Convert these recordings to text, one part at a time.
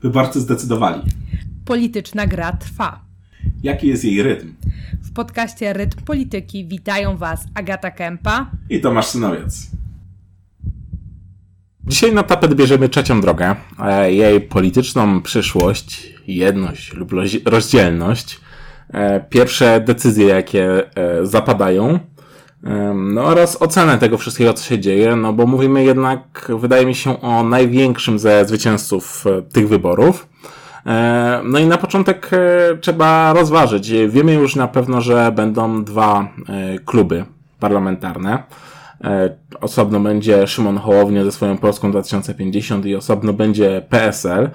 Wyborcy zdecydowali. Polityczna gra trwa. Jaki jest jej rytm? W podcaście Rytm Polityki witają Was Agata Kępa i Tomasz Synowiec. Dzisiaj na tapet bierzemy trzecią drogę, e, jej polityczną przyszłość, jedność lub rozdzielność, e, pierwsze decyzje, jakie e, zapadają, no oraz ocenę tego wszystkiego, co się dzieje, no bo mówimy jednak, wydaje mi się, o największym ze zwycięzców tych wyborów. No i na początek trzeba rozważyć. Wiemy już na pewno, że będą dwa kluby parlamentarne. Osobno będzie Szymon Hołownia ze swoją Polską 2050 i osobno będzie PSL.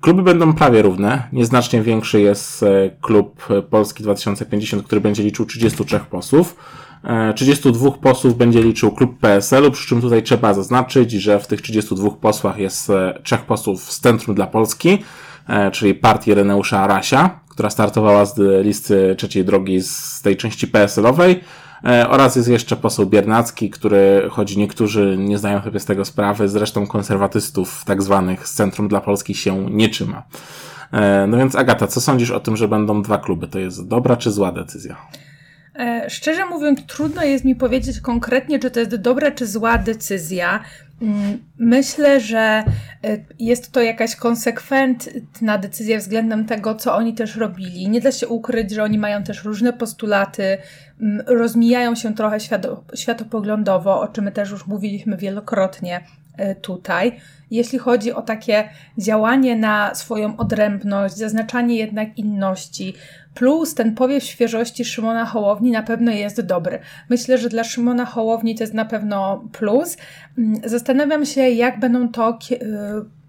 Kluby będą prawie równe. Nieznacznie większy jest klub Polski 2050, który będzie liczył 33 posłów. 32 posłów będzie liczył klub PSL-u, przy czym tutaj trzeba zaznaczyć, że w tych 32 posłach jest trzech posłów z Centrum dla Polski, czyli partii Reneusza Arasia, która startowała z listy trzeciej drogi z tej części PSL-owej E, oraz jest jeszcze poseł Biernacki, który, choć niektórzy nie zdają sobie z tego sprawy, zresztą konserwatystów tak zwanych z Centrum dla Polski się nie trzyma. E, no więc Agata, co sądzisz o tym, że będą dwa kluby? To jest dobra czy zła decyzja? E, szczerze mówiąc, trudno jest mi powiedzieć konkretnie, czy to jest dobra czy zła decyzja. Mm, myślę, że e, jest to jakaś konsekwentna decyzja względem tego, co oni też robili. Nie da się ukryć, że oni mają też różne postulaty, mm, rozmijają się trochę światopoglądowo, o czym my też już mówiliśmy wielokrotnie e, tutaj. Jeśli chodzi o takie działanie na swoją odrębność, zaznaczanie jednak inności, Plus ten powiew świeżości Szymona Hołowni na pewno jest dobry. Myślę, że dla Szymona Hołowni to jest na pewno plus. Mm, zastanawiam się, jak będą to y,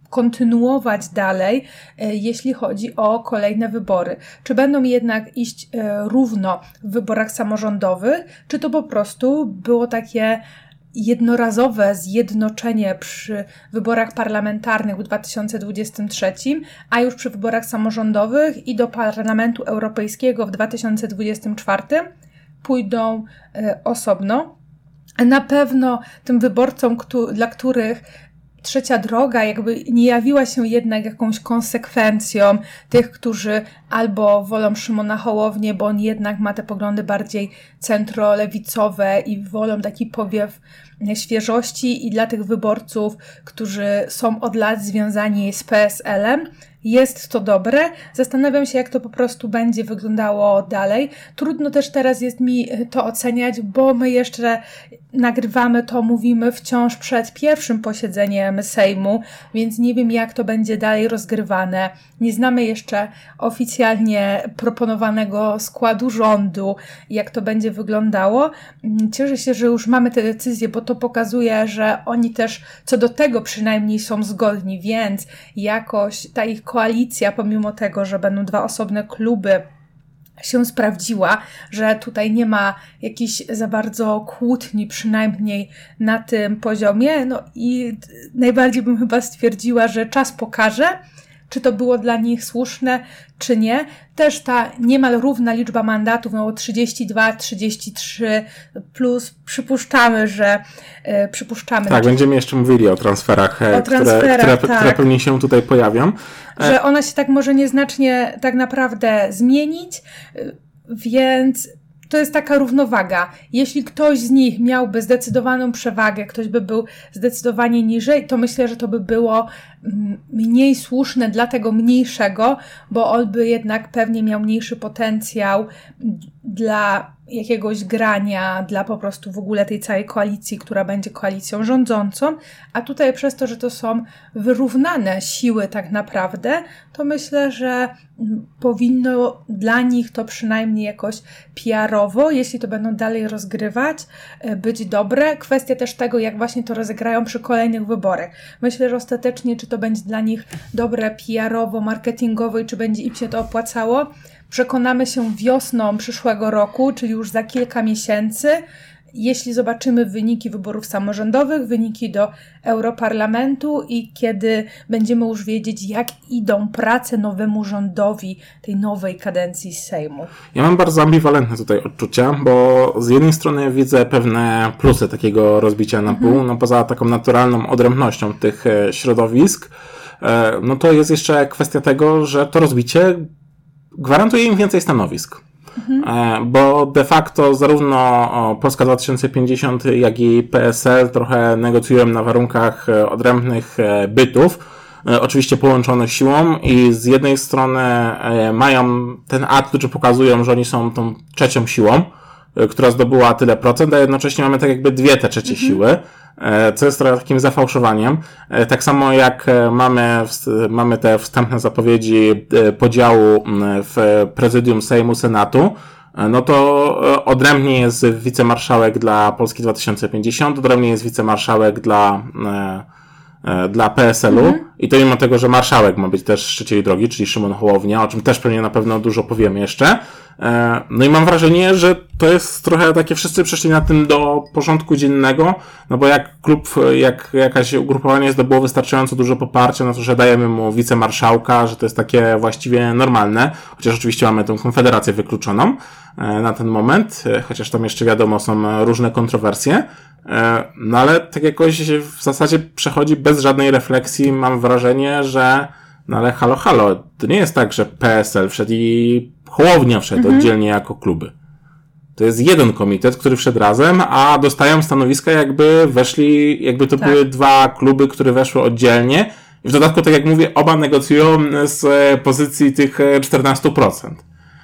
kontynuować dalej, y, jeśli chodzi o kolejne wybory. Czy będą jednak iść y, równo w wyborach samorządowych, czy to po prostu było takie jednorazowe zjednoczenie przy wyborach parlamentarnych w 2023, a już przy wyborach samorządowych i do Parlamentu Europejskiego w 2024 pójdą e, osobno. Na pewno tym wyborcom, dla których trzecia droga jakby nie jawiła się jednak jakąś konsekwencją tych, którzy albo wolą Szymona Hołownię, bo on jednak ma te poglądy bardziej centrolewicowe i wolą taki powiew świeżości i dla tych wyborców, którzy są od lat związani z PSL-em, jest to dobre. Zastanawiam się, jak to po prostu będzie wyglądało dalej. Trudno też teraz jest mi to oceniać, bo my jeszcze nagrywamy to, mówimy wciąż przed pierwszym posiedzeniem Sejmu, więc nie wiem, jak to będzie dalej rozgrywane. Nie znamy jeszcze oficjalnie proponowanego składu rządu, jak to będzie wyglądało. Cieszę się, że już mamy te decyzje, bo to pokazuje, że oni też co do tego przynajmniej są zgodni, więc jakoś ta ich koalicja, pomimo tego, że będą dwa osobne kluby, się sprawdziła, że tutaj nie ma jakichś za bardzo kłótni, przynajmniej na tym poziomie. No i najbardziej bym chyba stwierdziła, że czas pokaże, czy to było dla nich słuszne, czy nie. Też ta niemal równa liczba mandatów, no 32, 33 plus przypuszczamy, że e, przypuszczamy. Tak, będziemy jeszcze mówili o transferach, e, o transferach które, które, tak. które pewnie się tutaj pojawią. E, że ona się tak może nieznacznie tak naprawdę zmienić, więc to jest taka równowaga. Jeśli ktoś z nich miałby zdecydowaną przewagę, ktoś by był zdecydowanie niżej, to myślę, że to by było mniej słuszne dla tego mniejszego, bo on by jednak pewnie miał mniejszy potencjał dla jakiegoś grania dla po prostu w ogóle tej całej koalicji, która będzie koalicją rządzącą, a tutaj przez to, że to są wyrównane siły tak naprawdę, to myślę, że powinno dla nich to przynajmniej jakoś PR-owo, jeśli to będą dalej rozgrywać, być dobre. Kwestia też tego, jak właśnie to rozegrają przy kolejnych wyborach. Myślę, że ostatecznie, czy to będzie dla nich dobre PR-owo, marketingowo i czy będzie im się to opłacało, przekonamy się wiosną przyszłego roku, czyli już za kilka miesięcy, jeśli zobaczymy wyniki wyborów samorządowych, wyniki do Europarlamentu i kiedy będziemy już wiedzieć, jak idą prace nowemu rządowi tej nowej kadencji Sejmu. Ja mam bardzo ambiwalentne tutaj odczucia, bo z jednej strony widzę pewne plusy takiego rozbicia na pół, mhm. no poza taką naturalną odrębnością tych e, środowisk, no to jest jeszcze kwestia tego, że to rozbicie gwarantuje im więcej stanowisk. Mhm. Bo de facto zarówno Polska 2050, jak i PSL trochę negocjują na warunkach odrębnych bytów, oczywiście połączonych siłą i z jednej strony mają ten akt, który pokazują, że oni są tą trzecią siłą, która zdobyła tyle procent, a jednocześnie mamy tak jakby dwie te trzecie mhm. siły, e, co jest trochę takim zafałszowaniem. E, tak samo jak e, mamy, mamy te wstępne zapowiedzi podziału w prezydium Sejmu Senatu, no to odrębnie jest wicemarszałek dla Polski 2050, odrębnie jest wicemarszałek dla dla PSL-u mhm. i to mimo tego, że marszałek ma być też trzeciej drogi, czyli Szymon Hołownia, o czym też pewnie na pewno dużo powiemy jeszcze, E, no i mam wrażenie, że to jest trochę takie, wszyscy przeszli na tym do porządku dziennego, no bo jak klub, jak jakaś ugrupowanie zdobyło wystarczająco dużo poparcia, no to że dajemy mu wicemarszałka, że to jest takie właściwie normalne, chociaż oczywiście mamy tę konfederację wykluczoną e, na ten moment, e, chociaż tam jeszcze wiadomo są różne kontrowersje, no ale tak jakoś w zasadzie przechodzi bez żadnej refleksji, mam wrażenie, że no ale halo, halo, to nie jest tak, że PSL wszedł i Hołownia wszedł mhm. oddzielnie jako kluby. To jest jeden komitet, który wszedł razem, a dostają stanowiska jakby weszli, jakby to tak. były dwa kluby, które weszły oddzielnie. I w dodatku, tak jak mówię, oba negocjują z e, pozycji tych 14%.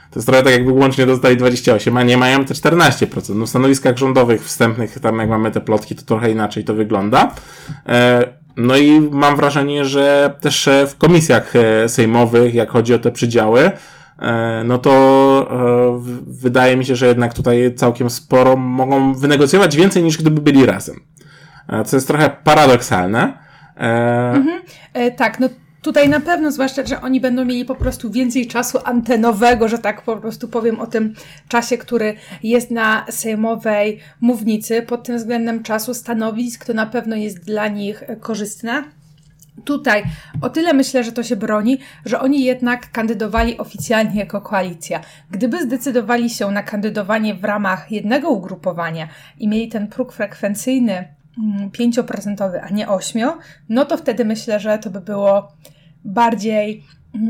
E, to jest trochę tak jakby łącznie dostali 28, a nie mają te 14%. No w stanowiskach rządowych wstępnych, tam jak mamy te plotki, to trochę inaczej to wygląda. E, no i mam wrażenie, że też w komisjach sejmowych, jak chodzi o te przydziały, E, no to e, wydaje mi się, że jednak tutaj całkiem sporo mogą wynegocjować więcej niż gdyby byli razem. E, co jest trochę paradoksalne. Mhm. E, tak, no tutaj na pewno, zwłaszcza, że oni będą mieli po prostu więcej czasu antenowego, że tak po prostu powiem o tym czasie, który jest na sejmowej mównicy. Pod tym względem czasu stanowisk to na pewno jest dla nich korzystne. Tutaj o tyle myślę, że to się broni, że oni jednak kandydowali oficjalnie jako koalicja. Gdyby zdecydowali się na kandydowanie w ramach jednego ugrupowania i mieli ten próg frekwencyjny 5%, mm, a nie 8%, no to wtedy myślę, że to by było bardziej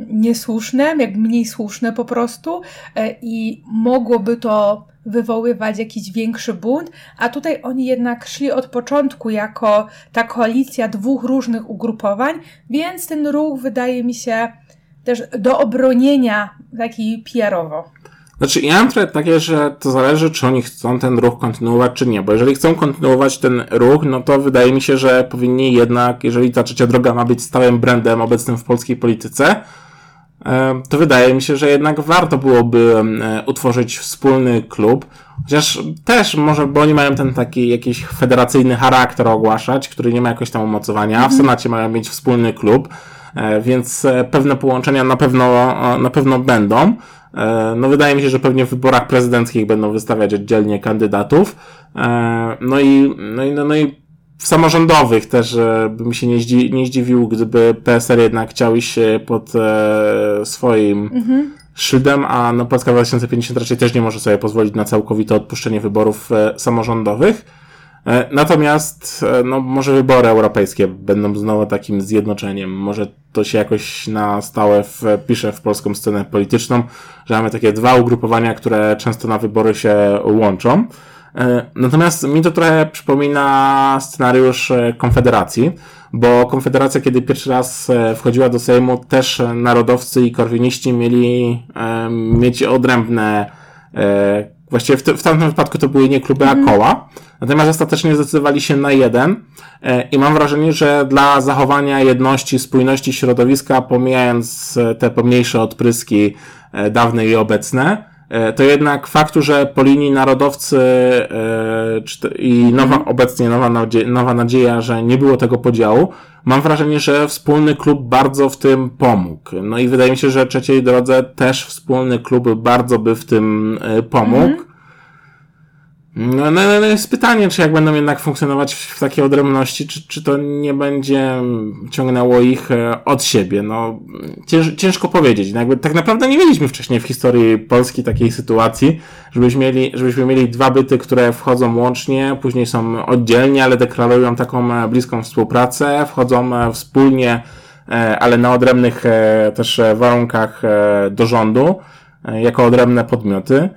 niesłuszne, jak mniej słuszne po prostu e, i mogłoby to wywoływać jakiś większy bunt, a tutaj oni jednak szli od początku jako ta koalicja dwóch różnych ugrupowań, więc ten ruch wydaje mi się też do obronienia taki PR-owo. Znaczy, ja mam trochę takie, że to zależy, czy oni chcą ten ruch kontynuować, czy nie. Bo jeżeli chcą kontynuować ten ruch, no to wydaje mi się, że powinni jednak, jeżeli ta trzecia droga ma być stałym brandem obecnym w polskiej polityce, E, to wydaje mi się, że jednak warto byłoby e, utworzyć wspólny klub. Chociaż też może, bo oni mają ten taki jakiś federacyjny charakter ogłaszać, który nie ma jakoś tam umocowania, a w mhm. Senacie mają mieć wspólny klub, e, więc pewne połączenia na pewno, na pewno będą. No wydaje mi się, że pewnie w wyborach prezydenckich będą wystawiać oddzielnie kandydatów. No i, no i, no i w samorządowych też e, bym się nie, zdzi, nie zdziwił, gdyby PSL jednak chciał iść pod e, swoim mhm. szyldem, a no Polska 2050 raczej też nie może sobie pozwolić na całkowite odpuszczenie wyborów e, samorządowych. E, natomiast, e, no, może wybory europejskie będą znowu takim zjednoczeniem. Może to się jakoś na stałe wpisze w polską scenę polityczną, że mamy takie dwa ugrupowania, które często na wybory się łączą. E, natomiast mi to trochę przypomina scenariusz Konfederacji, bo Konfederacja, kiedy pierwszy raz wchodziła do Sejmu, też narodowcy i korwiniści mieli mieć odrębne, właściwie w, w tamtym wypadku to były nie kluby, a mhm. koła. Natomiast ostatecznie zdecydowali się na jeden i mam wrażenie, że dla zachowania jedności, spójności środowiska, pomijając te pomniejsze odpryski dawne i obecne, E, to jednak faktu, że po linii narodowcy e, i nowa, mhm. obecnie nowa, nadzieja, nowa nadzieja, że nie było tego podziału, mam wrażenie, że wspólny klub bardzo w tym pomógł. No i wydaje mi się, że trzeciej drodze też wspólny klub bardzo by w tym e, pomógł. Mhm. No, no, no jest pytanie, czy jak będą jednak funkcjonować w takiej odrębności, czy, czy to nie będzie ciągnęło ich e, od siebie. No, cięż, ciężko powiedzieć. No, jakby, tak naprawdę nie mieliśmy wcześniej w historii Polski takiej sytuacji, żebyśmy mieli, żebyśmy mieli dwa byty, które wchodzą łącznie, później są oddzielnie, ale deklarują taką e, bliską współpracę, wchodzą e, wspólnie ale na odrębnych też warunkach do rządu, jako odrębne podmioty.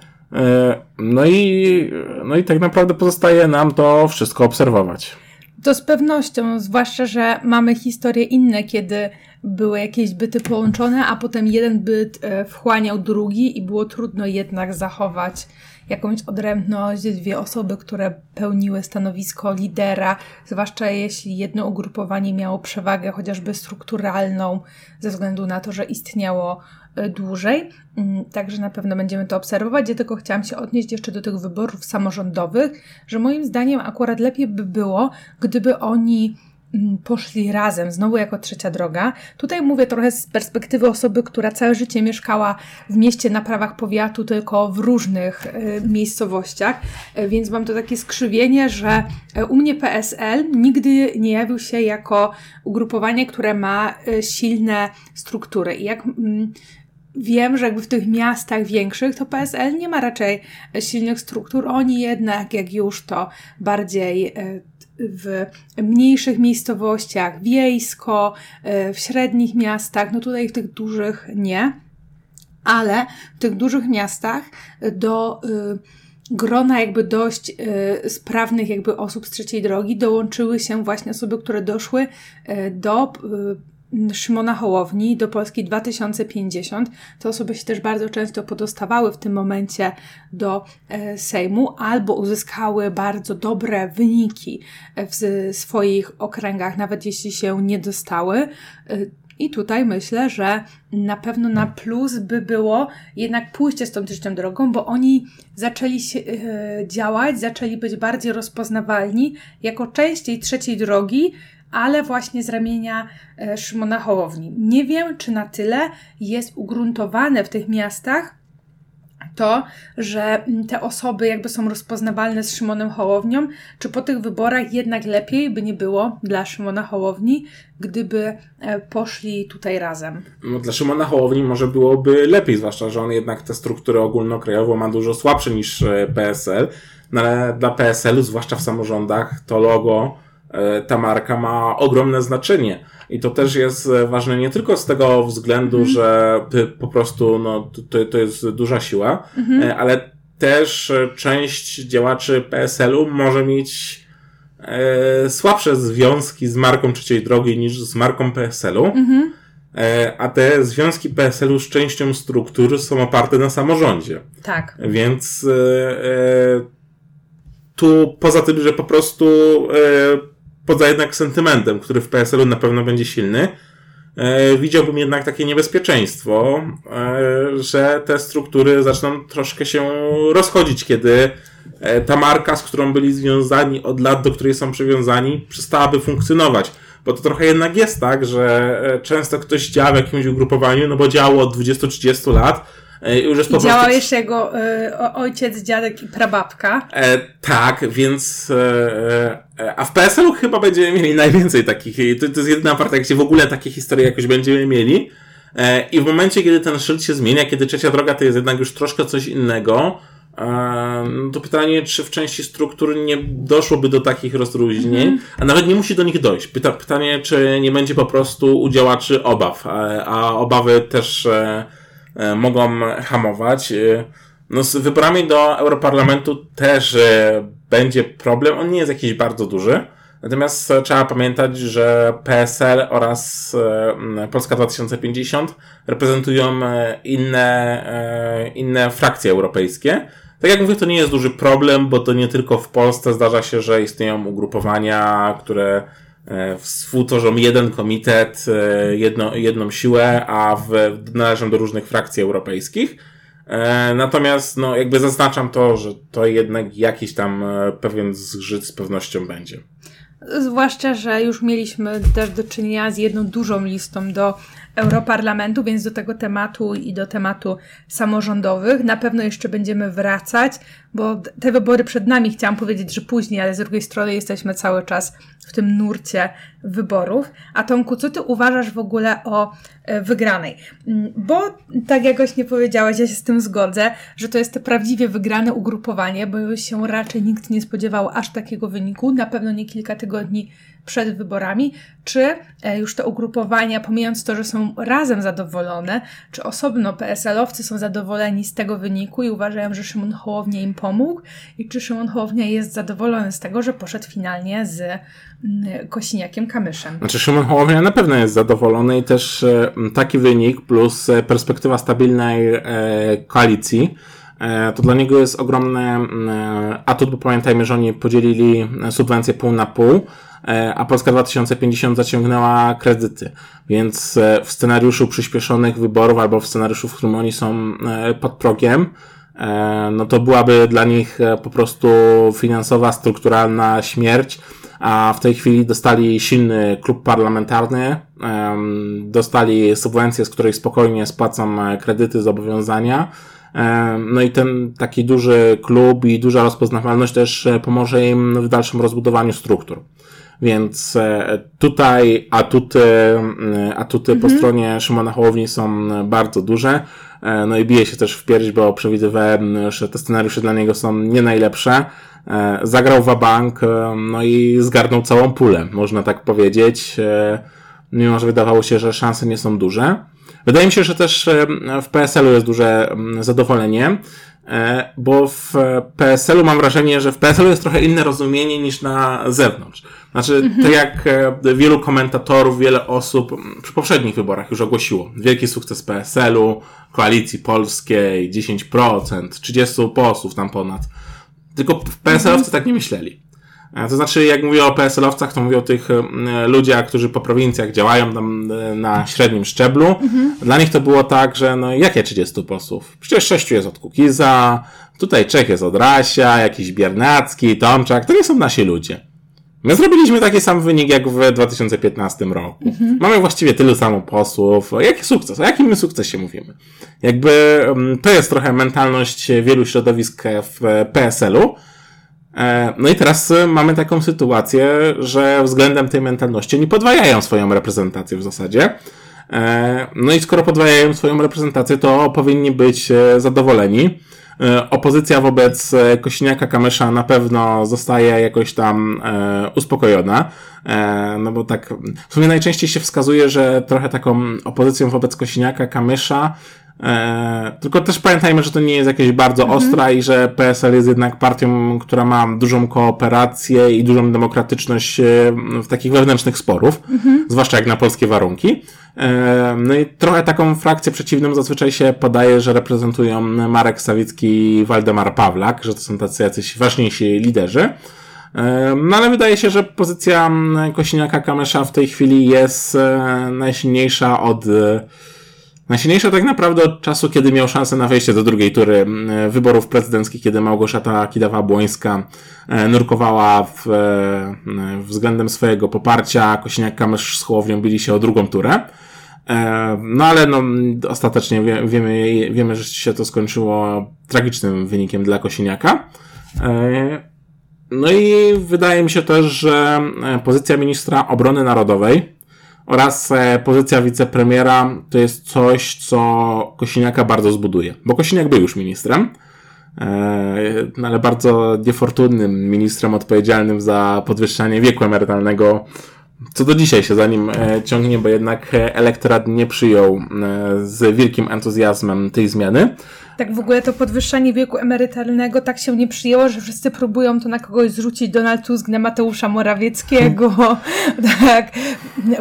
No i, no i tak naprawdę pozostaje nam to wszystko obserwować. To z pewnością, zwłaszcza, że mamy historie inne, kiedy były jakieś byty połączone, a potem jeden byt e, wchłaniał drugi i było trudno jednak zachować jakąś odrębność, dwie osoby, które pełniły stanowisko lidera, zwłaszcza jeśli jedno ugrupowanie miało przewagę chociażby strukturalną, ze względu na to, że istniało e, dłużej. Mm, także na pewno będziemy to obserwować. Ja tylko chciałam się odnieść jeszcze do tych wyborów samorządowych, że moim zdaniem akurat lepiej by było, gdyby oni poszli razem, znowu jako trzecia droga. Tutaj mówię trochę z perspektywy osoby, która całe życie mieszkała w mieście na prawach powiatu, tylko w różnych y, miejscowościach, y, więc mam to takie skrzywienie, że y, u mnie PSL nigdy nie jawił się jako ugrupowanie, które ma silne struktury. I jak mm, wiem, że jakby w tych miastach większych to PSL nie ma raczej silnych struktur. Oni jednak, jak już to bardziej w mniejszych miejscowościach, wiejsko, e, w średnich miastach, no tutaj w tych dużych nie, ale w tych dużych miastach do y, grona jakby dość y, sprawnych jakby osób z trzeciej drogi dołączyły się właśnie osoby, które doszły do Szymona Hołowni do Polski 2050. Te osoby się też bardzo często podostawały w tym momencie do e, Sejmu albo uzyskały bardzo dobre wyniki w swoich okręgach, nawet jeśli się nie dostały. E, I tutaj myślę, że na pewno na plus by było jednak pójście z tą trzecią drogą, bo oni zaczęli się, e, działać, zaczęli być bardziej rozpoznawalni jako część tej trzeciej drogi, ale właśnie z ramienia e, Szymona Hołowni. Nie wiem, czy na tyle jest ugruntowane w tych miastach to, że te osoby jakby są rozpoznawalne z Szymonem Hołownią, czy po tych wyborach jednak lepiej by nie było dla Szymona Hołowni, gdyby e, poszli tutaj razem? No, dla Szymona Hołowni może byłoby lepiej, zwłaszcza, że on jednak tę strukturę ogólnokrajową ma dużo słabsze niż e, PSL, no ale dla PSL-u, zwłaszcza w samorządach, to logo ta marka ma ogromne znaczenie. I to też jest ważne nie tylko z tego względu, mm. że po prostu no, to, to jest duża siła, mm -hmm. ale też część działaczy PSL-u może mieć e, słabsze związki z marką trzeciej drogi niż z marką PSL-u. -hmm. e, a te związki PSL-u z częścią struktur są oparte na samorządzie. Tak. Więc e, e tu poza tym, że po prostu e, poza jednak sentymentem, który w PSL-u na pewno będzie silny, e, widziałbym jednak takie niebezpieczeństwo, e, że te struktury zaczną troszkę się rozchodzić, kiedy e, ta marka, z którą byli związani od lat, do której są przywiązani, przestałaby funkcjonować. Bo to trochę jednak jest tak, że często ktoś działa w jakimś ugrupowaniu, no bo działo od 20-30 lat, E, już jest I po działał prostu... jeszcze jego y, ojciec, dziadek i prababka. E, tak, więc e, e a w PSL-u chyba będziemy mieli najwięcej takich, to, to jest jedyna partia, gdzie w ogóle takie historie jakoś będziemy mieli. E, I w momencie, kiedy ten szyld się zmienia, kiedy trzecia droga to jest jednak już troszkę coś innego, to pytanie, czy w części struktur nie doszłoby do takich rozróżnień, mm. a nawet nie musi do nich dojść. Pyta, pytanie, czy nie będzie po prostu u działaczy obaw, a, obawy też E, mogą hamować. E, no z wyborami do Europarlamentu też e, będzie problem. On nie jest jakiś bardzo duży. Natomiast trzeba pamiętać, że PSL oraz Polska 2050 reprezentują inne, inne frakcje europejskie. Tak jak mówię, to nie jest duży problem, bo to nie tylko w Polsce zdarza się, że istnieją ugrupowania, które E, współtworzą jeden komitet, e, jedno, jedną siłę, a w, należą do różnych frakcji europejskich. E, natomiast, no, jakby zaznaczam to, że to jednak jakiś tam pewien zgrzyt z pewnością będzie. Zwłaszcza, że już mieliśmy też do czynienia z jedną dużą listą do Europarlamentu, więc do tego tematu i do tematu samorządowych na pewno jeszcze będziemy wracać, bo te wybory przed nami chciałam powiedzieć, że później, ale z drugiej strony jesteśmy cały czas w tym nurcie wyborów. A Tomku, co ty uważasz w ogóle o e, wygranej? Mm, bo tak jakoś nie powiedziałeś, ja się z tym zgodzę, że to jest prawdziwie wygrane ugrupowanie, bo się raczej nikt nie spodziewał aż takiego wyniku, na pewno nie kilka tygodni przed wyborami, czy e, już te ugrupowania, pomijając to, że są razem zadowolone, czy osobno PSL-owcy są zadowoleni z tego wyniku i uważają, że Szymon Hołownia im pomógł? I czy Szymon Hołownia jest zadowolony z tego, że poszedł finalnie z mm, Kosiniakiem Kamyszem. Znaczy Szymon Hołownia na pewno jest zadowolony i też e, taki wynik plus e, perspektywa stabilnej koalicji. To dla niego jest ogromny atut, bo pamiętajmy, że oni podzielili subwencję pół na pół, a Polska 2050 zaciągnęła kredyty. Więc e, w scenariuszu przyspieszonych wyborów albo w scenariuszu, w którym oni są e, pod progiem, no to byłaby dla nich po prostu finansowa, strukturalna śmierć, a w tej chwili dostali silny klub parlamentarny, dostali subwencję, z której spokojnie spłacą kredyty, zobowiązania. No i ten taki duży klub i duża rozpoznawalność też pomoże im w dalszym rozbudowaniu struktur. Więc e, tutaj atuty, e, atuty mhm. po stronie Szymona Hołowni są bardzo duże. E, no i bije się też w pierś, bo przewidywałem, że te scenariusze dla niego są nie najlepsze. Zagrał bank, no i zgarnął całą pulę, można tak powiedzieć. Mimo, że wydawało się, że szanse nie są duże. Wydaje mi się, że też w PSL-u jest duże zadowolenie. E, bo w PSL-u mam wrażenie, że w PSL-u jest trochę inne rozumienie niż na zewnątrz. Znaczy, mhm. tak jak e, wielu komentatorów, wiele osób przy poprzednich wyborach już ogłosiło. Wielki sukces PSL-u, koalicji polskiej, 10%, 30 posłów tam ponad. Tylko w PSL-owcy mhm. tak nie myśleli. E, to znaczy, jak mówię o PSL-owcach, to mówię o tych ludziach, którzy po prowincjach działają tam e, na średnim szczeblu. Mhm. Dla nich to było tak, że no jakie 30 posłów? Przecież sześciu jest od Kukiza, tutaj Czech jest od Rasia, jakiś Biernacki, Tomczak, to nie są nasi ludzie. My zrobiliśmy taki sam wynik jak w 2015 roku. Mhm. Mamy właściwie tylu samo posłów. Jaki sukces? O jakim my sukcesie mówimy? Jakby to jest trochę mentalność wielu środowisk w PSL-u, E, no i teraz e, mamy taką sytuację, że względem tej mentalności oni podwajają swoją reprezentację w zasadzie. E, no i skoro podwajają swoją reprezentację, to powinni być zadowoleni. Opozycja wobec Kośniaka Kamysza na pewno zostaje jakoś tam uspokojona. No bo tak, w sumie najczęściej się wskazuje, że trochę taką opozycją wobec Kośniaka Kamysza E, tylko też pamiętajmy, że to nie jest jakieś bardzo mhm. ostra i że PSL jest jednak partią, która ma dużą kooperację i dużą demokratyczność e, w takich wewnętrznych sporów, mhm. zwłaszcza jak na polskie warunki. E, no i trochę taką frakcję przeciwną zazwyczaj się podaje, że reprezentują Marek Sawicki i Waldemar Pawlak, że to są tacy jacyś ważniejsi liderzy. No ale wydaje się, że pozycja Kosiniaka-Kamysza w tej chwili jest najsilniejsza od Najsilniejsza tak naprawdę od czasu, kiedy miał szansę na wejście do drugiej tury wyborów prezydenckich, kiedy Małgorzata Kidawa-Błońska e, nurkowała w, e, względem swojego poparcia, Kosiniak-Kamysz z Hołownią bili się o drugą turę. E, no ale no, ostatecznie wie, wiemy, wiemy, że się to skończyło tragicznym wynikiem dla Kosiniaka. No i wydaje mi się też, że pozycja ministra obrony narodowej oraz e, pozycja wicepremiera to jest coś, co Kosiniaka bardzo zbuduje. Bo Kosiniak był już ministrem, e, ale bardzo niefortunnym ministrem odpowiedzialnym za podwyższanie wieku emerytalnego, co do dzisiaj się za nim e, ciągnie, bo jednak elektorat nie przyjął z wielkim entuzjazmem tej zmiany tak w ogóle to podwyższanie wieku emerytalnego tak się nie przyjęło, że wszyscy próbują to na kogoś zrzucić Donald Tusk na Mateusza Morawieckiego, tak,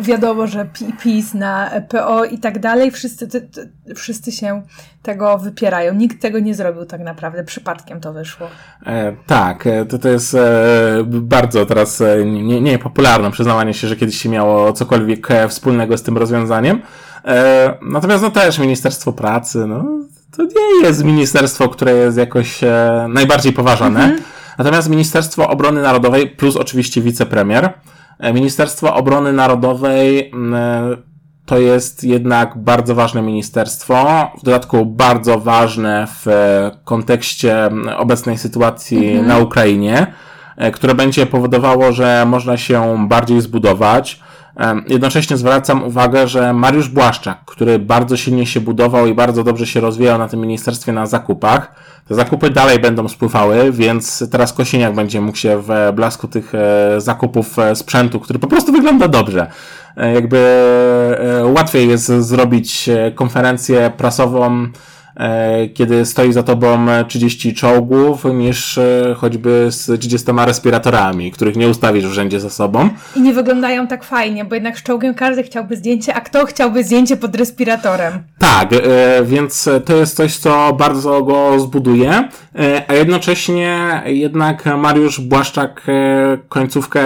wiadomo, że PiS na PO i tak dalej, wszyscy, wszyscy się tego wypierają. Nikt tego nie zrobił tak naprawdę, przypadkiem to wyszło. E, tak, e, to, to jest e, bardzo teraz e, nie, nie popularne przyznawanie się, że kiedyś się miało cokolwiek e, wspólnego z tym rozwiązaniem. E, natomiast no też Ministerstwo Pracy, no to nie jest ministerstwo, które jest jakoś e, najbardziej poważane. Mhm. Natomiast Ministerstwo Obrony Narodowej, plus oczywiście wicepremier, e, Ministerstwo Obrony Narodowej e, to jest jednak bardzo ważne ministerstwo, w dodatku bardzo ważne w kontekście obecnej sytuacji mhm. na Ukrainie, które będzie powodowało, że można się bardziej zbudować. Jednocześnie zwracam uwagę, że Mariusz Błaszczak, który bardzo silnie się budował i bardzo dobrze się rozwijał na tym ministerstwie na zakupach, te zakupy dalej będą spływały, więc teraz Kosieniak będzie mógł się w blasku tych e, zakupów e, sprzętu, który po prostu wygląda dobrze. E, jakby łatwiej jest zrobić konferencję prasową kiedy stoi za tobą 30 czołgów, niż e, choćby z 30 respiratorami, których nie ustawisz w rzędzie za sobą. I nie wyglądają tak fajnie, bo jednak z czołgiem każdy chciałby zdjęcie, a kto chciałby zdjęcie pod respiratorem? Tak, e, więc to jest coś, co bardzo go zbuduje, a jednocześnie jednak Mariusz Błaszczak końcówkę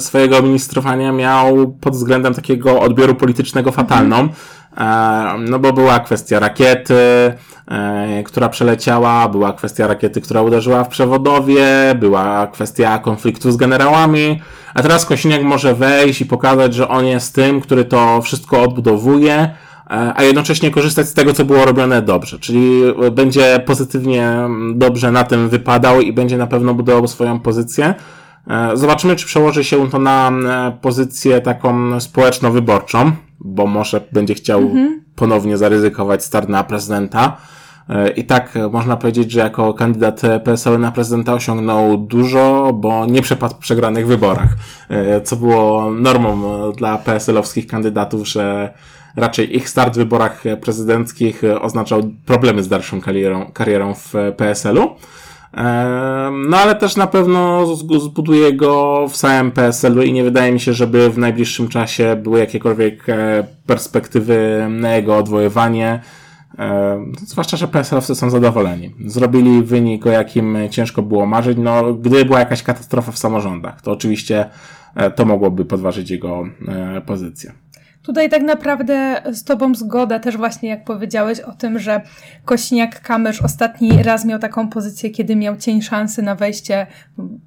swojego ministrowania miał pod względem takiego odbioru politycznego fatalną. Mhm no bo była kwestia rakiety, e, która przeleciała, była kwestia rakiety, która uderzyła w przewodowie, była kwestia konfliktu z generałami, a teraz Kosiniak może wejść i pokazać, że on jest tym, który to wszystko odbudowuje, e, a jednocześnie korzystać z tego, co było robione dobrze, czyli będzie pozytywnie dobrze na tym wypadał i będzie na pewno budował swoją pozycję. E, zobaczymy, czy przełoży się to na pozycję taką społeczno-wyborczą, bo może będzie chciał mhm. ponownie zaryzykować start na prezydenta. E, I tak można powiedzieć, że jako kandydat PSL na prezydenta osiągnął dużo, bo nie przepadł w przegranych wyborach, e, co było normą dla PSL-owskich kandydatów, że raczej ich start w wyborach prezydenckich oznaczał problemy z dalszą karierą, karierą w PSL-u. No ale też na pewno zbuduje go w samym PSL-u i nie wydaje mi się, żeby w najbliższym czasie były jakiekolwiek e, perspektywy na jego odwoływanie. Zwłaszcza, że PSL-owcy są zadowoleni. Zrobili wynik, o jakim ciężko było marzyć. No, gdyby była jakaś katastrofa w samorządach, to oczywiście e, to mogłoby podważyć jego e, pozycję. Tutaj tak naprawdę z Tobą zgoda też właśnie jak powiedziałeś o tym, że Kośniak-Kamysz ostatni raz miał taką pozycję, kiedy miał cień szansy na wejście,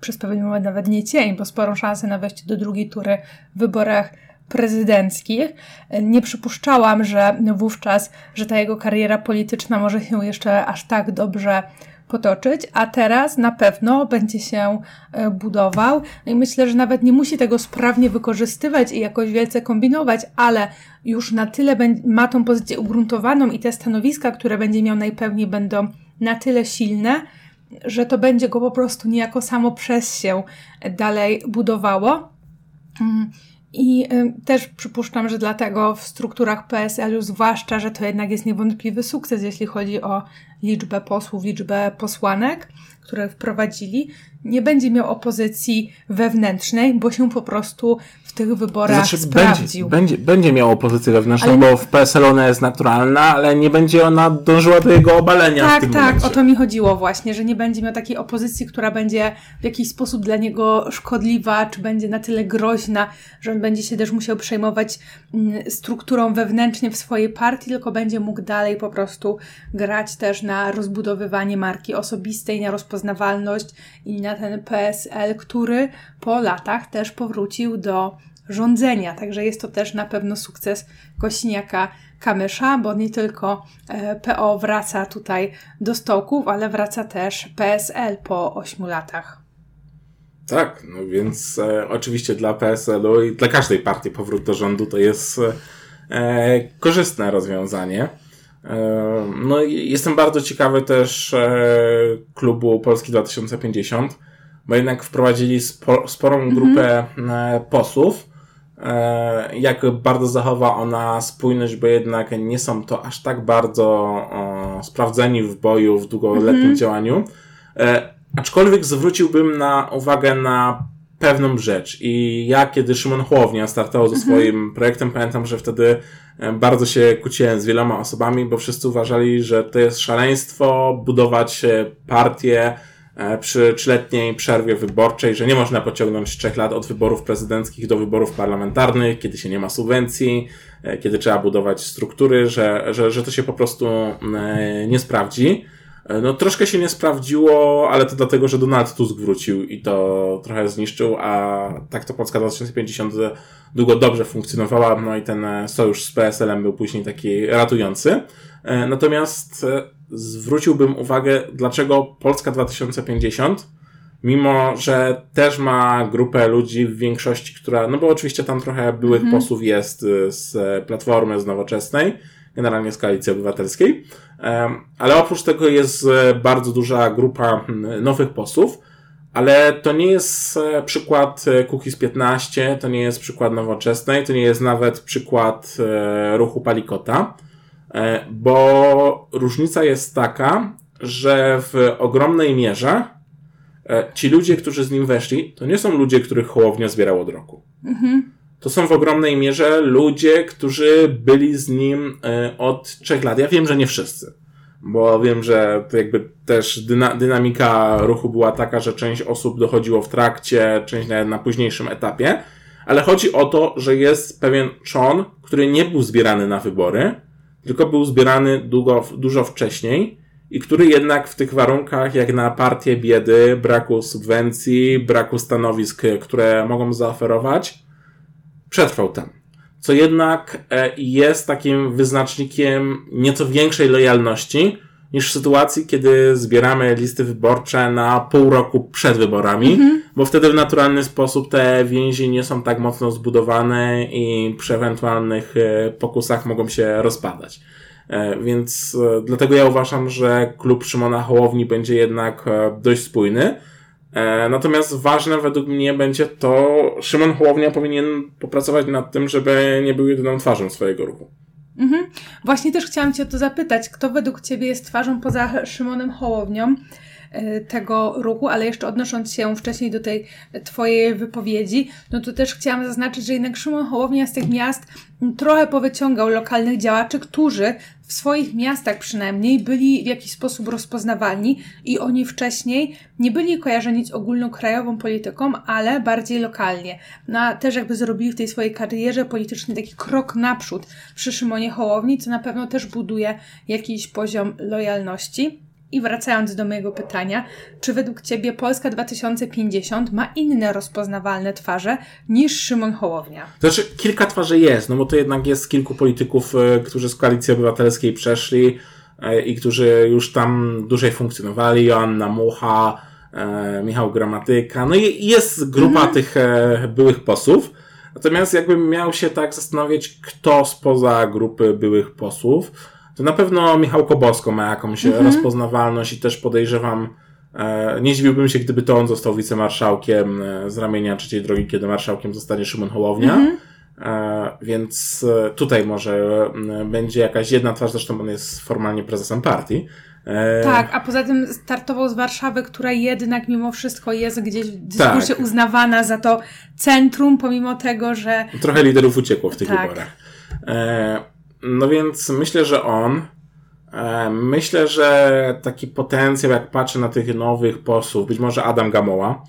przez pewien moment nawet nie cień, bo sporą szansę na wejście do drugiej tury w wyborach prezydenckich. Nie przypuszczałam, że wówczas, że ta jego kariera polityczna może się jeszcze aż tak dobrze potoczyć, a teraz na pewno będzie się e, budował. I myślę, że nawet nie musi tego sprawnie wykorzystywać i jakoś wielce kombinować, ale już na tyle ma tą pozycję ugruntowaną i te stanowiska, które będzie miał najpewniej będą na tyle silne, że to będzie go po prostu niejako samo przez się dalej budowało. Mm. I y, też przypuszczam, że dlatego w strukturach PSL-u, zwłaszcza, że to jednak jest niewątpliwy sukces, jeśli chodzi o liczbę posłów, liczbę posłanek, które wprowadzili, nie będzie miał opozycji wewnętrznej, bo się po prostu w tych wyborach znaczy, sprawdził. Będzie, będzie, będzie miał opozycję wewnętrzną, ale... bo w PSL ona jest naturalna, ale nie będzie ona dążyła do jego obalenia. Tak, tak, momencie. o to mi chodziło właśnie, że nie będzie miał takiej opozycji, która będzie w jakiś sposób dla niego szkodliwa, czy będzie na tyle groźna, że on będzie się też musiał przejmować mm, strukturą wewnętrznie w swojej partii, tylko będzie mógł dalej po prostu grać też na rozbudowywanie marki osobistej, na rozpoznawalność i na ten PSL, który po latach też powrócił do rządzenia. Także jest to też na pewno sukces Kośniaka Kamysza, bo nie tylko e, PO wraca tutaj do stołków, ale wraca też PSL po 8 latach. Tak, no więc e, oczywiście dla PSL-u i dla każdej partii powrót do rządu to jest e, korzystne rozwiązanie. E, no i jestem bardzo ciekawy też e, klubu Polski 2050, bo jednak wprowadzili spo, sporą mhm. grupę mm. posłów. Jak bardzo zachowa ona spójność, bo jednak nie są to aż tak bardzo sprawdzeni w boju, w długoletnim mm działaniu. Aczkolwiek zwróciłbym na uwagę na pewną rzecz. I ja, kiedy Szymon Hołownia startował ze mhm. swoim projektem, pamiętam, że wtedy bardzo się kłóciłem z wieloma osobami, bo wszyscy uważali, że to jest szaleństwo budować e, partię e, przy trzyletniej przerwie wyborczej, że nie można pociągnąć trzech lat od wyborów prezydenckich do wyborów parlamentarnych, kiedy się nie ma subwencji, kiedy trzeba budować struktury, że, że, że to się po prostu nie sprawdzi. No troszkę się nie sprawdziło, ale to dlatego, że Donald Tusk wrócił i to trochę zniszczył, a tak to Polska 2050 długo dobrze funkcjonowała, no i ten sojusz z PSL-em był później taki ratujący. Natomiast zwróciłbym uwagę, dlaczego Polska 2050 mimo że też ma grupę ludzi w większości, która, no bo oczywiście tam trochę byłych mhm. posłów jest z Platformy, z Nowoczesnej, generalnie z Koalicji Obywatelskiej, ale oprócz tego jest y, bardzo duża grupa nowych posłów, ale to nie jest e, przykład y, Cookies 15, to nie jest przykład Nowoczesnej, to nie jest nawet przykład e, ruchu Palikota, e, bo różnica jest taka, że w ogromnej mierze E, ci ludzie, którzy z nim weszli, to nie są ludzie, których Hołownia zbierał od roku. Mhm. To są w ogromnej mierze ludzie, którzy byli z nim e, od trzech lat. Ja wiem, że nie wszyscy, bo wiem, że jakby też dyna dynamika ruchu była taka, że część osób dochodziło w trakcie, część nawet na późniejszym etapie, ale chodzi o to, że jest pewien czon, który nie był zbierany na wybory, tylko był zbierany długo, dużo wcześniej i który jednak w tych warunkach, jak na partię biedy, braku subwencji, braku stanowisk, które mogą zaoferować, przetrwał tam. Co jednak e, jest takim wyznacznikiem nieco większej lojalności niż w sytuacji, kiedy zbieramy listy wyborcze na pół roku przed wyborami, mhm. bo wtedy w naturalny sposób te więzi nie są tak mocno zbudowane i przy ewentualnych e, pokusach mogą się rozpadać. E, więc dlatego ja uważam, że klub Szymona Hołowni będzie jednak dość spójny. Natomiast ważne według mnie będzie to, Szymon Hołownia powinien popracować nad tym, żeby nie był jedyną twarzą swojego ruchu. Mhm. Właśnie też chciałam Cię o to zapytać, kto według Ciebie jest twarzą poza Szymonem Hołownią? E, tego ruchu, ale jeszcze odnosząc się wcześniej do tej Twojej wypowiedzi, no to też chciałam zaznaczyć, że jednak Szymon Hołownia z tych miast trochę powyciągał lokalnych działaczy, którzy w swoich miastach przynajmniej byli w jakiś sposób rozpoznawalni i oni wcześniej nie byli kojarzeni z ogólnokrajową polityką, ale bardziej lokalnie. No a też jakby zrobili w tej swojej karierze politycznej taki krok naprzód przy Szymonie Hołowni, co na pewno też buduje jakiś poziom lojalności. I wracając do mojego pytania, czy według Ciebie Polska 2050 ma inne rozpoznawalne twarze niż Szymon Hołownia? Znaczy, kilka twarzy jest, no bo to jednak jest kilku polityków, e, którzy z Koalicji Obywatelskiej przeszli e, i którzy już tam dłużej funkcjonowali. Joanna Mucha, e, Michał Gramatyka, no i jest grupa mhm. tych byłych posłów. Natomiast jakbym miał się tak zastanowić, kto spoza grupy byłych posłów, to na pewno Michał Kobosko ma jakąś mhm. rozpoznawalność i też podejrzewam, e, nie zdziwiłbym się, gdyby to on został wicemarszałkiem e, z ramienia trzeciej drogi, kiedy marszałkiem zostanie Szymon Hołownia. Mhm. E, więc tutaj może będzie jakaś jedna twarz, zresztą on jest formalnie prezesem partii. Tak, a poza tym startował z Warszawy, która jednak mimo wszystko jest gdzieś w dyskursie tak. uznawana za to centrum, pomimo tego, że. Trochę liderów uciekło w tych tak. wyborach. No więc myślę, że on. E, myślę, że taki potencjał, jak patrzę na tych nowych posłów, być może Adam Gamoła,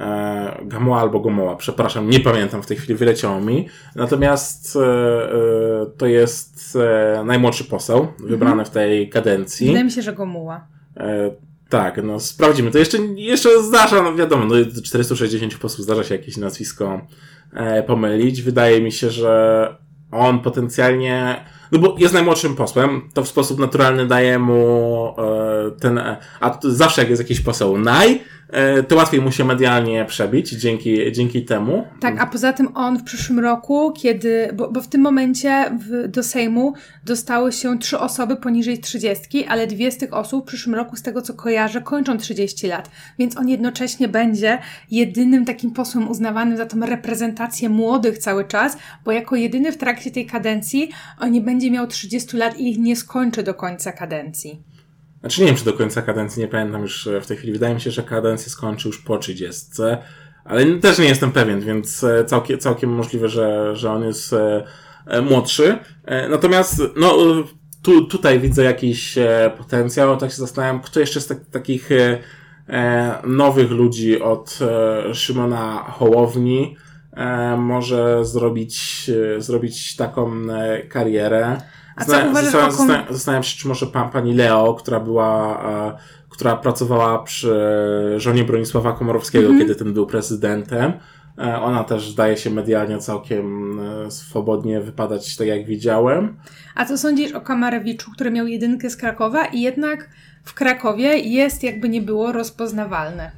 e, Gamoła albo Gomoła, przepraszam, nie pamiętam w tej chwili, wyleciało mi. Natomiast e, to jest najmłodszy poseł wybrany mhm. w tej kadencji. Wydaje mi się, że Gomuła. Tak, no sprawdzimy. To jeszcze, jeszcze zdarza, no wiadomo, no 460 posłów zdarza się jakieś nazwisko pomylić. Wydaje mi się, że on potencjalnie no bo jest najmłodszym posłem, to w sposób naturalny daje mu e, ten, a zawsze jak jest jakiś poseł naj, E, to łatwiej mu się medialnie przebić dzięki, dzięki temu. Tak, a poza tym on w przyszłym roku, kiedy, bo, bo w tym momencie w, do Sejmu dostały się trzy osoby poniżej trzydziestki, ale dwie z tych osób w przyszłym roku, z tego co kojarzę, kończą 30 lat. Więc on jednocześnie będzie jedynym takim posłem uznawanym za tą reprezentację młodych cały czas, bo jako jedyny w trakcie tej kadencji on nie będzie miał 30 lat i ich nie skończy do końca kadencji. Znaczy nie wiem, czy do końca kadencji, nie pamiętam już e, w tej chwili. Wydaje mi się, że kadencję skończy już po 30, ale też nie jestem pewien, więc e, całkiem, całkiem możliwe, że, że on jest e, młodszy. Natomiast, no, tu, tutaj widzę jakiś potencjał. Tak się zastanawiam, kto jeszcze z tak, takich nowych ludzi od Szymona Hołowni może zrobić, zrobić taką karierę. A co uważasz zastanawiam, o kom... zastanawiam, zastanawiam się, czy może pa, pani Leo, która była, e, która pracowała przy żonie Bronisława Komorowskiego, Mhm. kiedy ten był prezydentem. E, ona też zdaje się medialnie całkiem e, swobodnie wypadać, tak jak widziałem. A co sądzisz o Kamarewiczu, który miał jedynkę z Krakowa i jednak w Krakowie jest jakby nie było rozpoznawalny?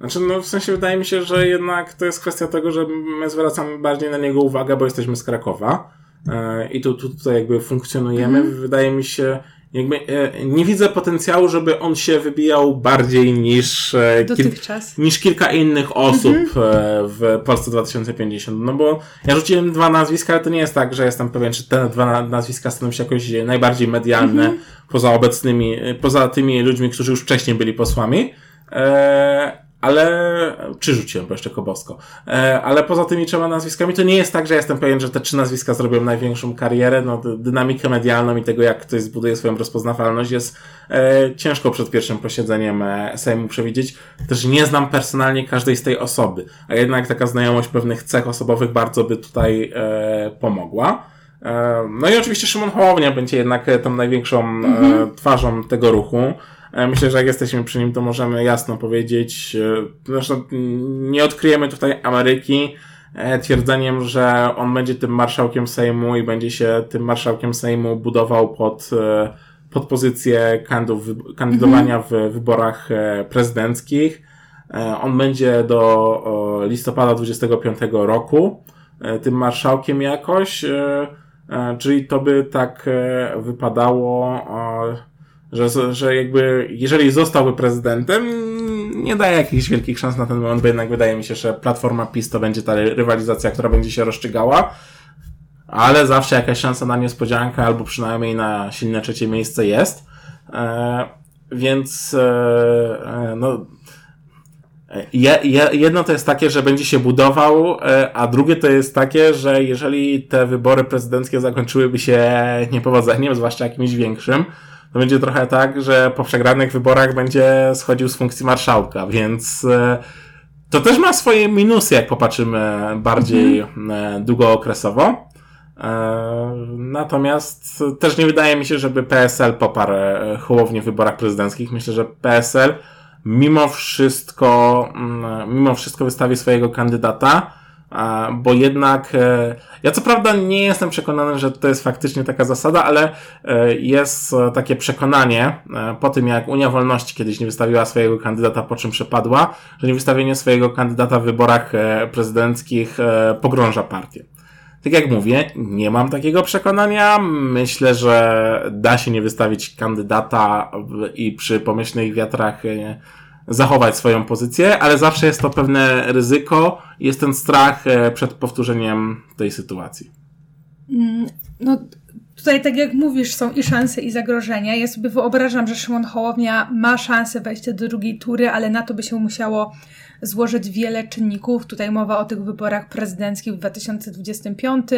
Znaczy, no w sensie wydaje mi się, że jednak to jest kwestia tego, że my zwracamy bardziej na niego uwagę, bo jesteśmy z Krakowa e, i tu, tu tutaj jakby funkcjonujemy. Wydaje mi się, jakby e, nie widzę potencjału, żeby on się wybijał bardziej niż, e, kil, niż kilka innych osób e, w Polsce 2050. No bo ja rzuciłem dwa nazwiska, ale to nie jest tak, że jestem pewien, czy te dwa na- nazwiska staną się jakoś najbardziej medialne poza obecnymi, e, poza tymi ludźmi, którzy już wcześniej byli posłami. E, ale, czy rzuciłem, bo jeszcze Kobowsko. E, ale poza tymi trzema nazwiskami, to nie jest tak, że jestem pewien, że te trzy nazwiska zrobią największą karierę. No, dy- dynamikę medialną i tego, jak ktoś zbuduje swoją rozpoznawalność, jest e, ciężko przed pierwszym posiedzeniem e, Sejmu przewidzieć. Też nie znam personalnie każdej z tej osoby, a jednak taka znajomość pewnych cech osobowych bardzo by tutaj e, pomogła. E, No i oczywiście Szymon Hołownia będzie jednak e, tą największą e, twarzą tego ruchu. E, Myślę, że jak jesteśmy przy nim, to możemy jasno powiedzieć, e, zresztą nie odkryjemy tutaj Ameryki e, twierdzeniem, że on będzie tym marszałkiem Sejmu i będzie się tym marszałkiem Sejmu budował pod, pod pozycję kandydowania w wyborach prezydenckich. On będzie do listopada 25 roku tym marszałkiem jakoś, czyli to by tak wypadało, że, że jakby jeżeli zostałby prezydentem, nie daje jakichś wielkich szans na ten moment, bo jednak wydaje mi się, że Platforma PiS to będzie ta rywalizacja, która będzie się rozstrzygała, ale zawsze jakaś szansa na niespodziankę albo przynajmniej na silne trzecie miejsce jest. E, więc e, e, no, je, je, jedno to jest takie, że będzie się budował, e, a drugie to jest takie, że jeżeli te wybory prezydenckie zakończyłyby się niepowodzeniem, zwłaszcza jakimś większym, to będzie trochę tak, że po przegranych wyborach będzie schodził z funkcji marszałka, więc e, to też ma swoje minusy, jak popatrzymy bardziej e, długookresowo. E, Natomiast też nie wydaje mi się, żeby PSL poparł Hołownię w wyborach prezydenckich. Myślę, że PSL mimo wszystko, mm, mimo wszystko wystawi swojego kandydata, bo jednak, e, ja co prawda nie jestem przekonany, że to jest faktycznie taka zasada, ale e, jest e, takie przekonanie po tym, jak Unia Wolności kiedyś nie wystawiła swojego kandydata, po czym przepadła, że niewystawienie swojego kandydata w wyborach prezydenckich pogrąża partię. Tak jak mówię, nie mam takiego przekonania. Myślę, że da się nie wystawić kandydata i przy pomyślnych wiatrach zachować swoją pozycję, ale zawsze jest to pewne ryzyko, jest ten strach e, przed powtórzeniem tej sytuacji. No tutaj tak jak mówisz, są i szanse i zagrożenia. Ja sobie wyobrażam, że Szymon Hołownia ma szansę wejścia do drugiej tury, ale na to by się musiało złożyć wiele czynników. Tutaj mowa o tych wyborach prezydenckich w 2025,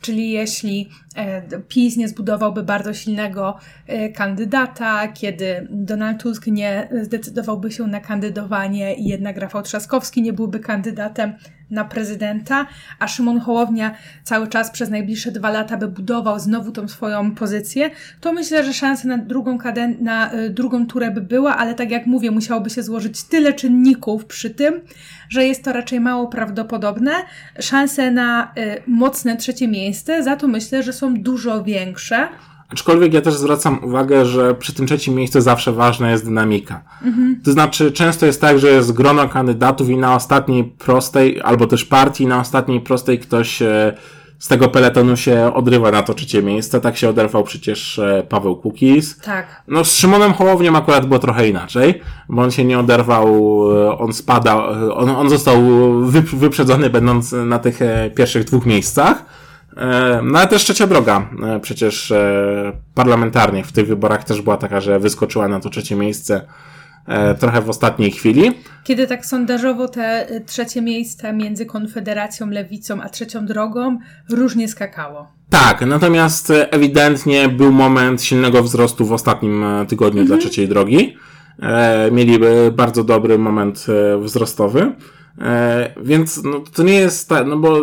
czyli jeśli e, PiS nie zbudowałby bardzo silnego e, kandydata, kiedy Donald Tusk nie zdecydowałby się na kandydowanie i jednak Rafał Trzaskowski nie byłby kandydatem na prezydenta, a Szymon Hołownia cały czas przez najbliższe dwa lata by budował znowu tą swoją pozycję, to myślę, że szansa na drugą, kaden- na y, drugą turę by była, ale tak jak mówię, musiałoby się złożyć tyle czynników przy tym, że jest to raczej mało prawdopodobne. Szanse na y, mocne trzecie miejsce za to myślę, że są dużo większe. Aczkolwiek ja też zwracam uwagę, że przy tym trzecim miejscu zawsze ważna jest dynamika. To znaczy, często jest tak, że jest grono kandydatów i na ostatniej prostej, albo też partii, na ostatniej prostej ktoś e, z tego peletonu się odrywa na to trzecie miejsce. Tak się oderwał przecież e, Paweł Kukiz. Tak. No z Szymonem Hołownią akurat było trochę inaczej, bo on się nie oderwał, e, on spadał, e, on, on został wyp- wyprzedzony będąc na tych pierwszych dwóch miejscach. No ale też trzecia droga, przecież parlamentarnie w tych wyborach też była taka, że wyskoczyła na to trzecie miejsce trochę w ostatniej chwili. Kiedy tak sondażowo te y, trzecie miejsca między Konfederacją, Lewicą a Trzecią Drogą różnie skakało. Tak, natomiast e, ewidentnie był moment silnego wzrostu w ostatnim e, tygodniu dla trzeciej drogi. E, mieli e, bardzo dobry moment e, wzrostowy. E, więc no, to nie jest tak, no bo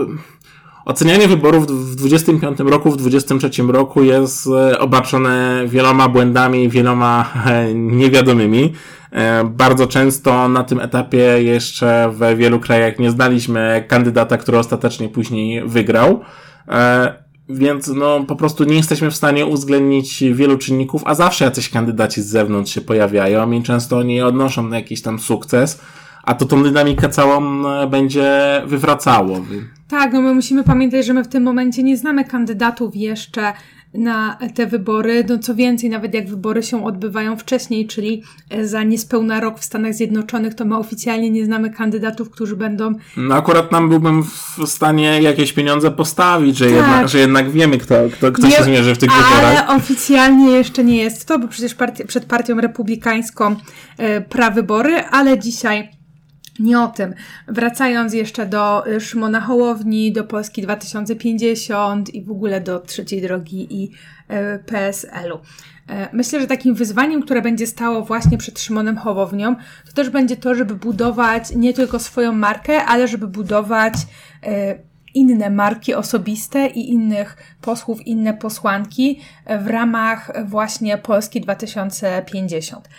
ocenianie wyborów w 25 roku, w 23 roku jest e, obarczone wieloma błędami, wieloma e, niewiadomymi. E, bardzo często na tym etapie jeszcze w wielu krajach nie znaliśmy kandydata, który ostatecznie później wygrał. Więc no, po prostu nie jesteśmy w stanie uwzględnić wielu czynników, a zawsze jacyś kandydaci z zewnątrz się pojawiają i często oni odnoszą jakiś tam sukces, a to tą dynamikę całą będzie wywracało. Tak, no my musimy pamiętać, że my w tym momencie nie znamy kandydatów jeszcze na te wybory. No co więcej, nawet jak wybory się odbywają wcześniej, czyli za niespełna rok w Stanach Zjednoczonych, to my oficjalnie nie znamy kandydatów, którzy będą. No akurat nam byłbym w stanie jakieś pieniądze postawić, że, tak. jednak, że jednak wiemy, kto, kto, kto nie, się zmierzy w tych ale wyborach. Ale oficjalnie jeszcze nie jest to, bo przecież partii, przed partią republikańską e, prawybory, ale dzisiaj nie o tym. Wracając jeszcze do y, Szymona Hołowni, do Polski 2050 i w ogóle do trzeciej drogi i y, PSL-u. Y, myślę, że takim wyzwaniem, które będzie stało właśnie przed Szymonem Hołownią, to też będzie to, żeby budować nie tylko swoją markę, ale żeby budować inne marki osobiste i innych posłów, inne posłanki w ramach właśnie Polski 2050.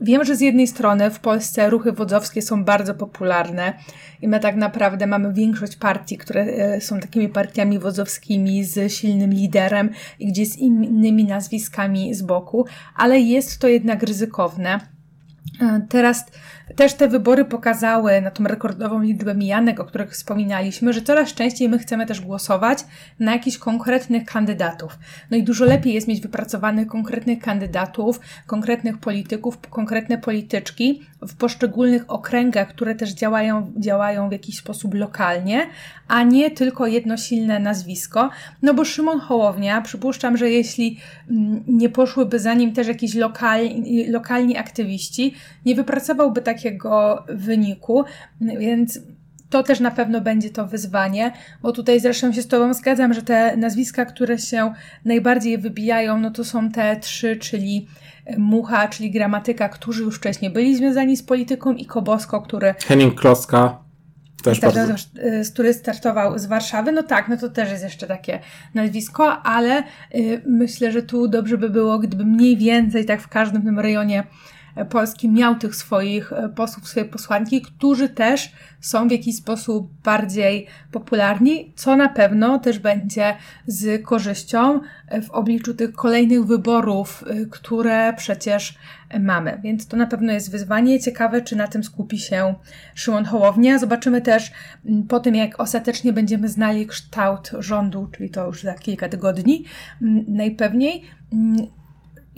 Wiem, że z jednej strony w Polsce ruchy wodzowskie są bardzo popularne i my tak naprawdę mamy większość partii, które e, są takimi partiami wodzowskimi z silnym liderem i gdzie z innymi nazwiskami z boku, ale jest to jednak ryzykowne. E, teraz też te wybory pokazały na tą rekordową liczbę mijanek, o których wspominaliśmy, że coraz częściej my chcemy też głosować na jakichś konkretnych kandydatów. No i dużo lepiej jest mieć wypracowanych konkretnych kandydatów, konkretnych polityków, konkretne polityczki w poszczególnych okręgach, które też działają, działają w jakiś sposób lokalnie, a nie tylko jedno silne nazwisko. No bo Szymon Hołownia, przypuszczam, że jeśli mm, nie poszłyby za nim też jakiś lokalni, lokalni aktywiści, nie wypracowałby tak takiego wyniku, więc to też na pewno będzie to wyzwanie, bo tutaj zresztą się z Tobą zgadzam, że te nazwiska, które się najbardziej wybijają, no to są te trzy, czyli Mucha, czyli gramatyka, którzy już wcześniej byli związani z polityką i Kobosko, który... Henning Kloska. Też bardzo... z który startował z Warszawy, no tak, no to też jest jeszcze takie nazwisko, ale y, myślę, że tu dobrze by było, gdyby mniej więcej tak w każdym tym rejonie Polski miał tych swoich e, posłów, swoje posłanki, którzy też są w jakiś sposób bardziej popularni, co na pewno też będzie z korzyścią e, w obliczu tych kolejnych wyborów, e, które przecież mamy. Więc to na pewno jest wyzwanie. Ciekawe, czy na tym skupi się Szymon Hołownia. Zobaczymy też po tym, jak ostatecznie będziemy znali kształt rządu, czyli to już za kilka tygodni najpewniej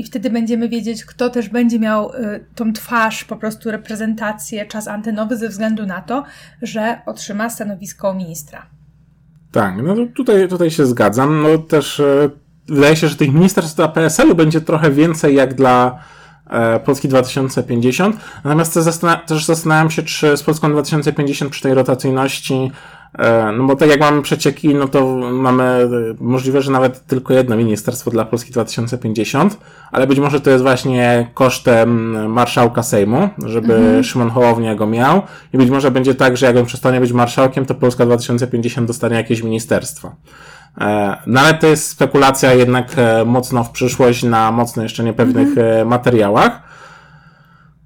i wtedy będziemy wiedzieć, kto też będzie miał y, tą twarz, po prostu reprezentację, czas antenowy ze względu na to, że otrzyma stanowisko ministra. Tak, no tutaj, tutaj się zgadzam. No też y, wydaje się, że tych ministerstw dla PSL-u będzie trochę więcej jak dla e, Polski 2050. Natomiast też, zastanawiam się, czy z Polską 2050 przy tej rotacyjności no bo tak jak mamy przecieki, no to mamy e, możliwe, że nawet tylko jedno ministerstwo dla Polski 2050, ale być może to jest właśnie kosztem marszałka Sejmu, żeby mhm. Szymon Hołownia go miał i być może będzie tak, że jak on przestanie być marszałkiem, to Polska 2050 dostanie jakieś ministerstwo. E, no ale to jest spekulacja jednak mocno w przyszłość na mocno jeszcze niepewnych mhm. materiałach.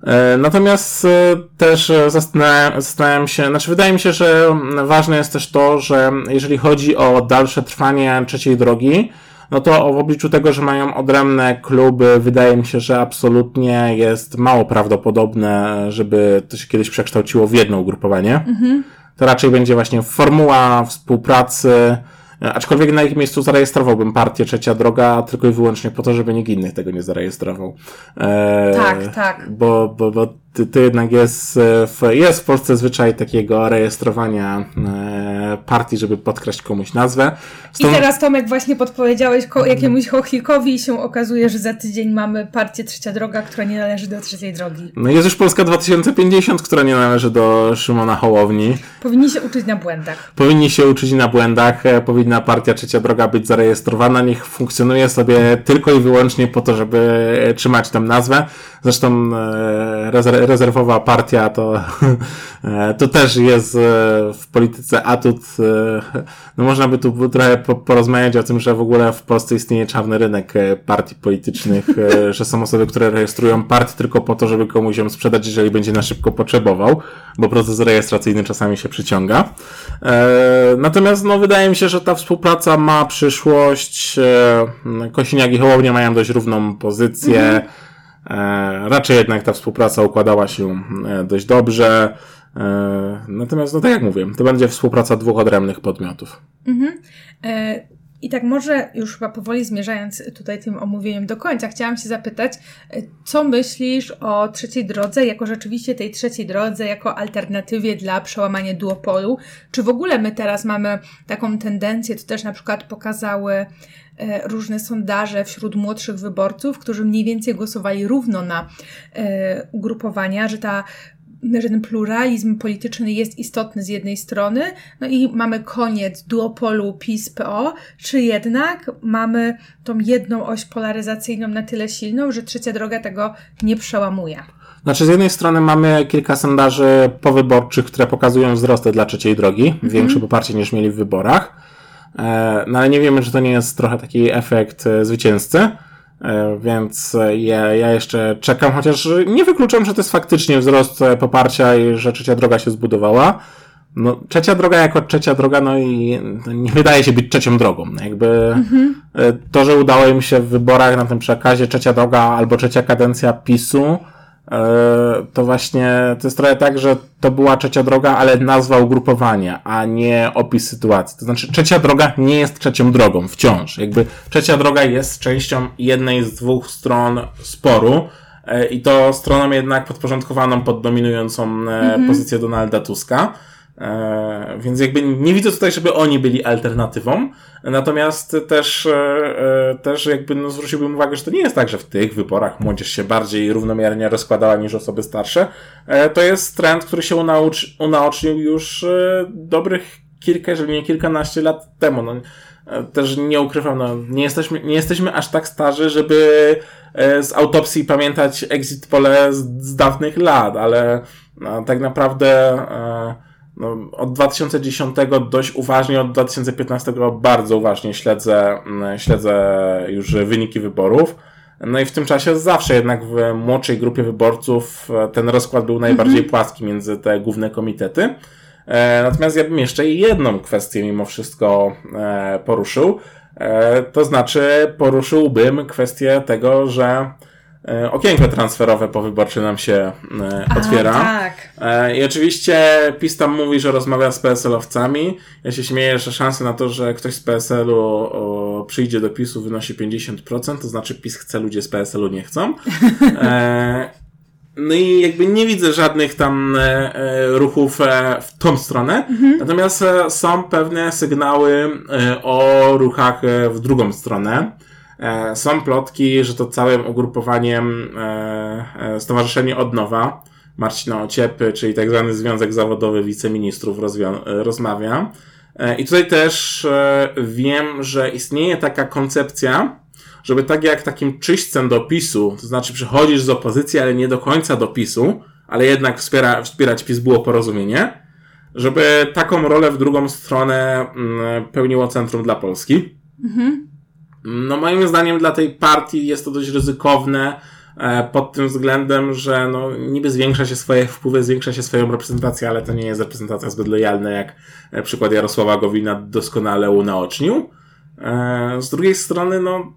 E, natomiast e, też zastanawiam, zastanawiam się, znaczy wydaje mi się, że ważne jest też to, że jeżeli chodzi o dalsze trwanie trzeciej drogi, no to w obliczu tego, że mają odrębne kluby, wydaje mi się, że absolutnie jest mało prawdopodobne, żeby to się kiedyś przekształciło w jedno ugrupowanie. Mhm. To raczej będzie właśnie formuła współpracy, E, aczkolwiek na ich miejscu zarejestrowałbym partię Trzecia Droga tylko i wyłącznie po to, żeby nikt innych tego nie zarejestrował. E, tak, tak. Bo, bo, bo to jednak jest e, w, jest w Polsce zwyczaj takiego rejestrowania e, partii, żeby podkreślić komuś nazwę. Stąd... I teraz Tomek właśnie podpowiedziałeś ko- jakiemuś chochlikowi i się okazuje, że za tydzień mamy partię Trzecia Droga, która nie należy do Trzeciej Drogi. No jest już Polska 2050, która nie należy do Szymona Hołowni. Powinni się uczyć na błędach. Powinni się uczyć na błędach. E, powinna partia Trzecia Droga być zarejestrowana. Niech funkcjonuje sobie tylko i wyłącznie po to, żeby trzymać tę nazwę. Zresztą rezerw rezerwowa partia to, to też jest e, w polityce atut e, no można by tu trochę porozmawiać o tym, że w ogóle w Polsce istnieje czarny rynek e, partii politycznych, że są osoby, które rejestrują partie tylko po to, żeby komuś ją sprzedać, jeżeli będzie na szybko potrzebował, bo proces rejestracyjny czasami się przyciąga. Natomiast no wydaje mi się, że ta współpraca ma przyszłość. Kosiniak i Hołownia mają dość równą pozycję. Mhm. Raczej jednak ta współpraca układała się dość dobrze. E, natomiast, no tak jak mówię, to będzie współpraca dwóch odrębnych podmiotów. Mhm. E, I tak może już chyba powoli zmierzając tutaj tym omówieniem do końca, chciałam się zapytać, e, co myślisz o trzeciej drodze, jako rzeczywiście tej trzeciej drodze, jako alternatywie dla przełamania duopolu? Czy w ogóle my teraz mamy taką tendencję, to też na przykład pokazały różne sondaże wśród młodszych wyborców, którzy mniej więcej głosowali równo na ugrupowania, że ta że ten pluralizm polityczny jest istotny z jednej strony, no i mamy koniec duopolu PiS-PO, czy jednak mamy tą jedną oś polaryzacyjną na tyle silną, że trzecia droga tego nie przełamuje? Znaczy, z jednej strony mamy kilka sondaży powyborczych, które pokazują wzrosty dla trzeciej drogi, -hmm. większe poparcie niż mieli w wyborach. E, no ale nie wiemy, czy to nie jest trochę taki efekt e, zwycięzcy. E, więc ja, ja jeszcze czekam, chociaż nie wykluczam, że to jest faktycznie wzrost poparcia i że trzecia droga się zbudowała. No, trzecia droga jako trzecia droga, no i nie wydaje się być trzecią drogą. Jakby mhm. to, że udało im się w wyborach na tym przekazie trzecia droga albo trzecia kadencja PiSu, to właśnie to jest trochę tak, że to była trzecia droga, ale nazwa ugrupowania, a nie opis sytuacji. To znaczy, trzecia droga nie jest trzecią drogą wciąż. Jakby trzecia droga jest częścią jednej z dwóch stron sporu. E, I to stroną jednak podporządkowaną pod dominującą mm-hmm. pozycję Donalda Tuska. E, więc jakby nie widzę tutaj, żeby oni byli alternatywą. Natomiast też, e, e, też jakby no, zwróciłbym uwagę, że to nie jest tak, że w tych wyborach młodzież się bardziej równomiernie rozkładała niż osoby starsze. To jest trend, który się unaocznił już dobrych kilka, jeżeli nie kilkanaście lat temu. No, też nie ukrywam, no, nie, jesteśmy, nie jesteśmy aż tak starzy, żeby z autopsji pamiętać exit pole z, z dawnych lat, ale no, tak naprawdę no, od 2010 dość uważnie, od 2015 bardzo uważnie śledzę, mm, śledzę już wyniki wyborów. No i w tym czasie zawsze jednak w młodszej grupie wyborców e, ten rozkład był najbardziej mhm. płaski między te główne komitety. E, natomiast ja bym jeszcze jedną kwestię mimo wszystko e, poruszył. To znaczy poruszyłbym kwestię tego, że okienko transferowe powyborcze nam się e, otwiera. A, tak. E, I oczywiście PiS tam mówi, że rozmawia z PSL-owcami. Ja się śmieję, że szanse na to, że ktoś z PSL-u przyjdzie do PiSu wynosi 50%, to znaczy PiS chce, ludzie z PSL-u nie chcą. No i jakby nie widzę żadnych tam ruchów w tą stronę. Mhm. Natomiast są pewne sygnały o ruchach w drugą stronę. E, są plotki, że to całym ugrupowaniem e, e, Stowarzyszenie Odnowa Marcina Ociepy, czyli tak zwany Związek Zawodowy Wiceministrów rozmawia. I tutaj też wiem, że istnieje taka koncepcja, żeby tak jak takim czyśćcem do PiSu, to znaczy przychodzisz z opozycji, ale nie do końca do PiSu, ale jednak wspiera, wspierać PiS było porozumienie, żeby taką rolę w drugą stronę mm, pełniło Centrum dla Polski. Mhm. No moim zdaniem dla tej partii jest to dość ryzykowne e, pod tym względem, że no, niby zwiększa się swoje wpływy, zwiększa się swoją reprezentację, ale to nie jest reprezentacja zbyt lojalna, jak e, przykład Jarosława Gowina doskonale unaocznił. E, z drugiej strony, no,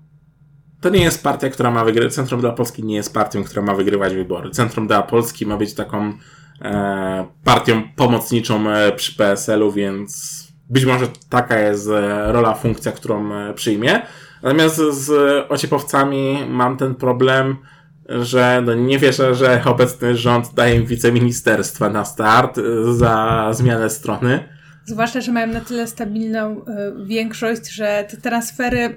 to nie jest partia, która ma wygrywać. Centrum dla Polski nie jest partią, która ma wygrywać wybory. Centrum dla Polski ma być taką e, partią pomocniczą przy PSL-u, więc być może taka jest rola, funkcja, którą przyjmie. Natomiast z ociepowcami mam ten problem, że no nie wierzę, że obecny rząd daje im wiceministerstwa na start za zmianę strony. Zwłaszcza, że mają na tyle stabilną y, większość, że te transfery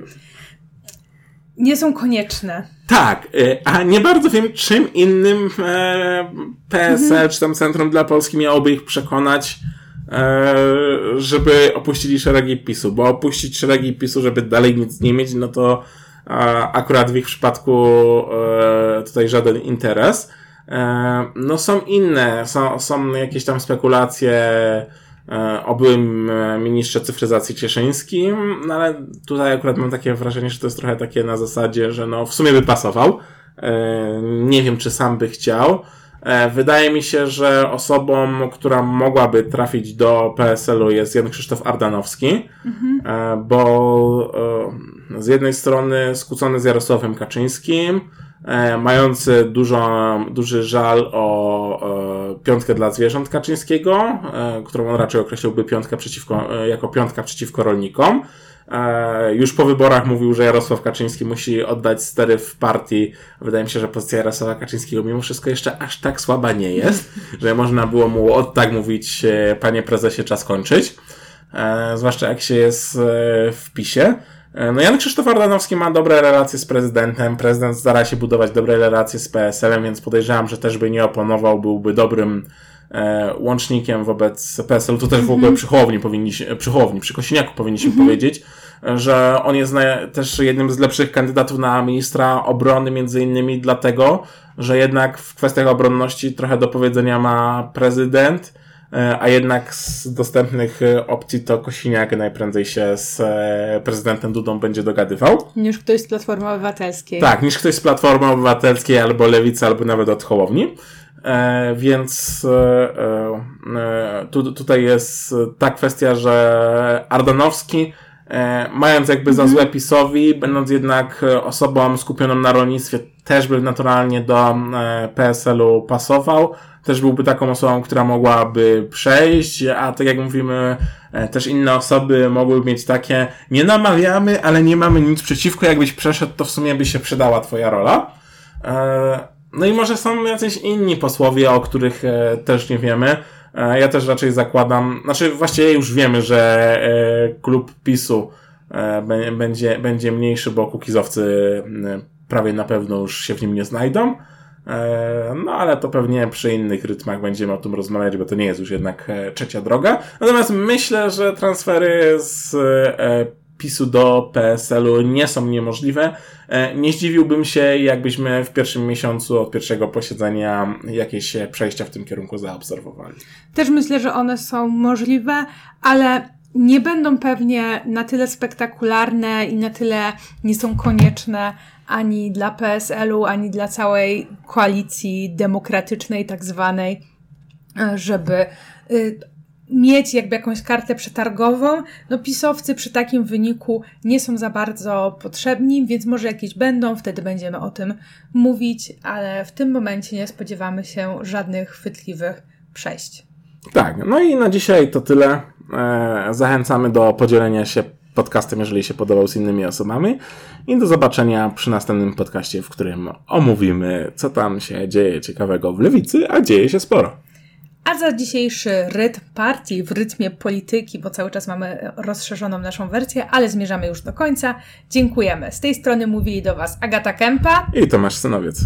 nie są konieczne. Tak, y, a nie bardzo wiem, czym innym e, PSL mhm. czy tam Centrum dla Polski miałoby ich przekonać, żeby opuścili szeregi PiSu, bo opuścić szeregi PiSu, żeby dalej nic nie mieć, no to akurat w ich przypadku e, tutaj żaden interes. E, no są inne, są, są jakieś tam spekulacje e, o byłym e, ministrze cyfryzacji Cieszyńskim, no ale tutaj akurat mam takie wrażenie, że to jest trochę takie na zasadzie, że no w sumie by pasował. E, nie wiem, czy sam by chciał. E, Wydaje mi się, że osobą, która mogłaby trafić do PSL-u jest Jan Krzysztof Ardanowski, e, bo e, z jednej strony skłócony z Jarosławem Kaczyńskim, mający dużo, duży żal o piątkę dla zwierząt Kaczyńskiego, którą on raczej określiłby piątkę przeciwko, jako piątka przeciwko rolnikom. E, Już po wyborach mówił, że Jarosław Kaczyński musi oddać stery w partii. Wydaje mi się, że pozycja Jarosława Kaczyńskiego mimo wszystko jeszcze aż tak słaba nie jest, że można było mu od tak mówić, e, panie prezesie, czas kończyć. E, Zwłaszcza jak się jest w PiSie. No Jan Krzysztof Ardanowski ma dobre relacje z prezydentem. Prezydent stara się budować dobre relacje z PSL-em, więc podejrzewam, że też by nie oponował, byłby dobrym e, łącznikiem wobec PSL. Tu też w ogóle przy Hołowni powinniśmy, przy Hołowni, przy Kosiniaku powinniśmy powiedzieć, e, że on jest też jednym z lepszych kandydatów na ministra obrony, między innymi dlatego, że jednak w kwestiach obronności trochę do powiedzenia ma prezydent, e, a jednak z dostępnych e, opcji to Kosiniak najprędzej się z e, prezydentem Dudą będzie dogadywał. Niż ktoś z Platformy Obywatelskiej. Tak, niż ktoś z Platformy Obywatelskiej, albo Lewicy, albo nawet od Hołowni. E, więc e, e, tu, tutaj jest ta kwestia, że Ardanowski, mając jakby za złe PiSowi, będąc jednak e, osobą skupioną na rolnictwie, też by naturalnie do e, PSL-u pasował. Też byłby taką osobą, która mogłaby przejść, a tak jak mówimy, e, też inne osoby mogłyby mieć takie, nie namawiamy, ale nie mamy nic przeciwko, jakbyś przeszedł, to w sumie by się przydała twoja rola. E, No i może są jacyś inni posłowie, o których e, też nie wiemy. E, Ja też raczej zakładam, znaczy właściwie już wiemy, że e, klub PiSu e, bę- będzie, będzie mniejszy, bo kukizowcy prawie na pewno już się w nim nie znajdą. No ale to pewnie przy innych rytmach będziemy o tym rozmawiać, bo to nie jest już jednak trzecia droga. Natomiast myślę, że transfery z PiSu do PSL-u nie są niemożliwe. E, Nie zdziwiłbym się, jakbyśmy w pierwszym miesiącu od pierwszego posiedzenia jakieś przejścia w tym kierunku zaobserwowali. Też myślę, że one są możliwe, ale nie będą pewnie na tyle spektakularne i na tyle nie są konieczne ani dla PSL-u, ani dla całej koalicji demokratycznej, tak zwanej, e, żeby y, mieć jakby jakąś kartę przetargową. No pisowcy przy takim wyniku nie są za bardzo potrzebni, więc może jakieś będą, wtedy będziemy o tym mówić, ale w tym momencie nie spodziewamy się żadnych chwytliwych przejść. Tak, no i na dzisiaj to tyle. E, Zachęcamy do podzielenia się podcastem, jeżeli się podobał z innymi osobami. I do zobaczenia przy następnym podcaście, w którym omówimy, co tam się dzieje ciekawego w lewicy, a dzieje się sporo. A za dzisiejszy rytm partii w rytmie polityki, bo cały czas mamy rozszerzoną naszą wersję, ale zmierzamy już do końca. Dziękujemy. Z tej strony mówili do Was Agata Kępa I Tomasz Synowiec.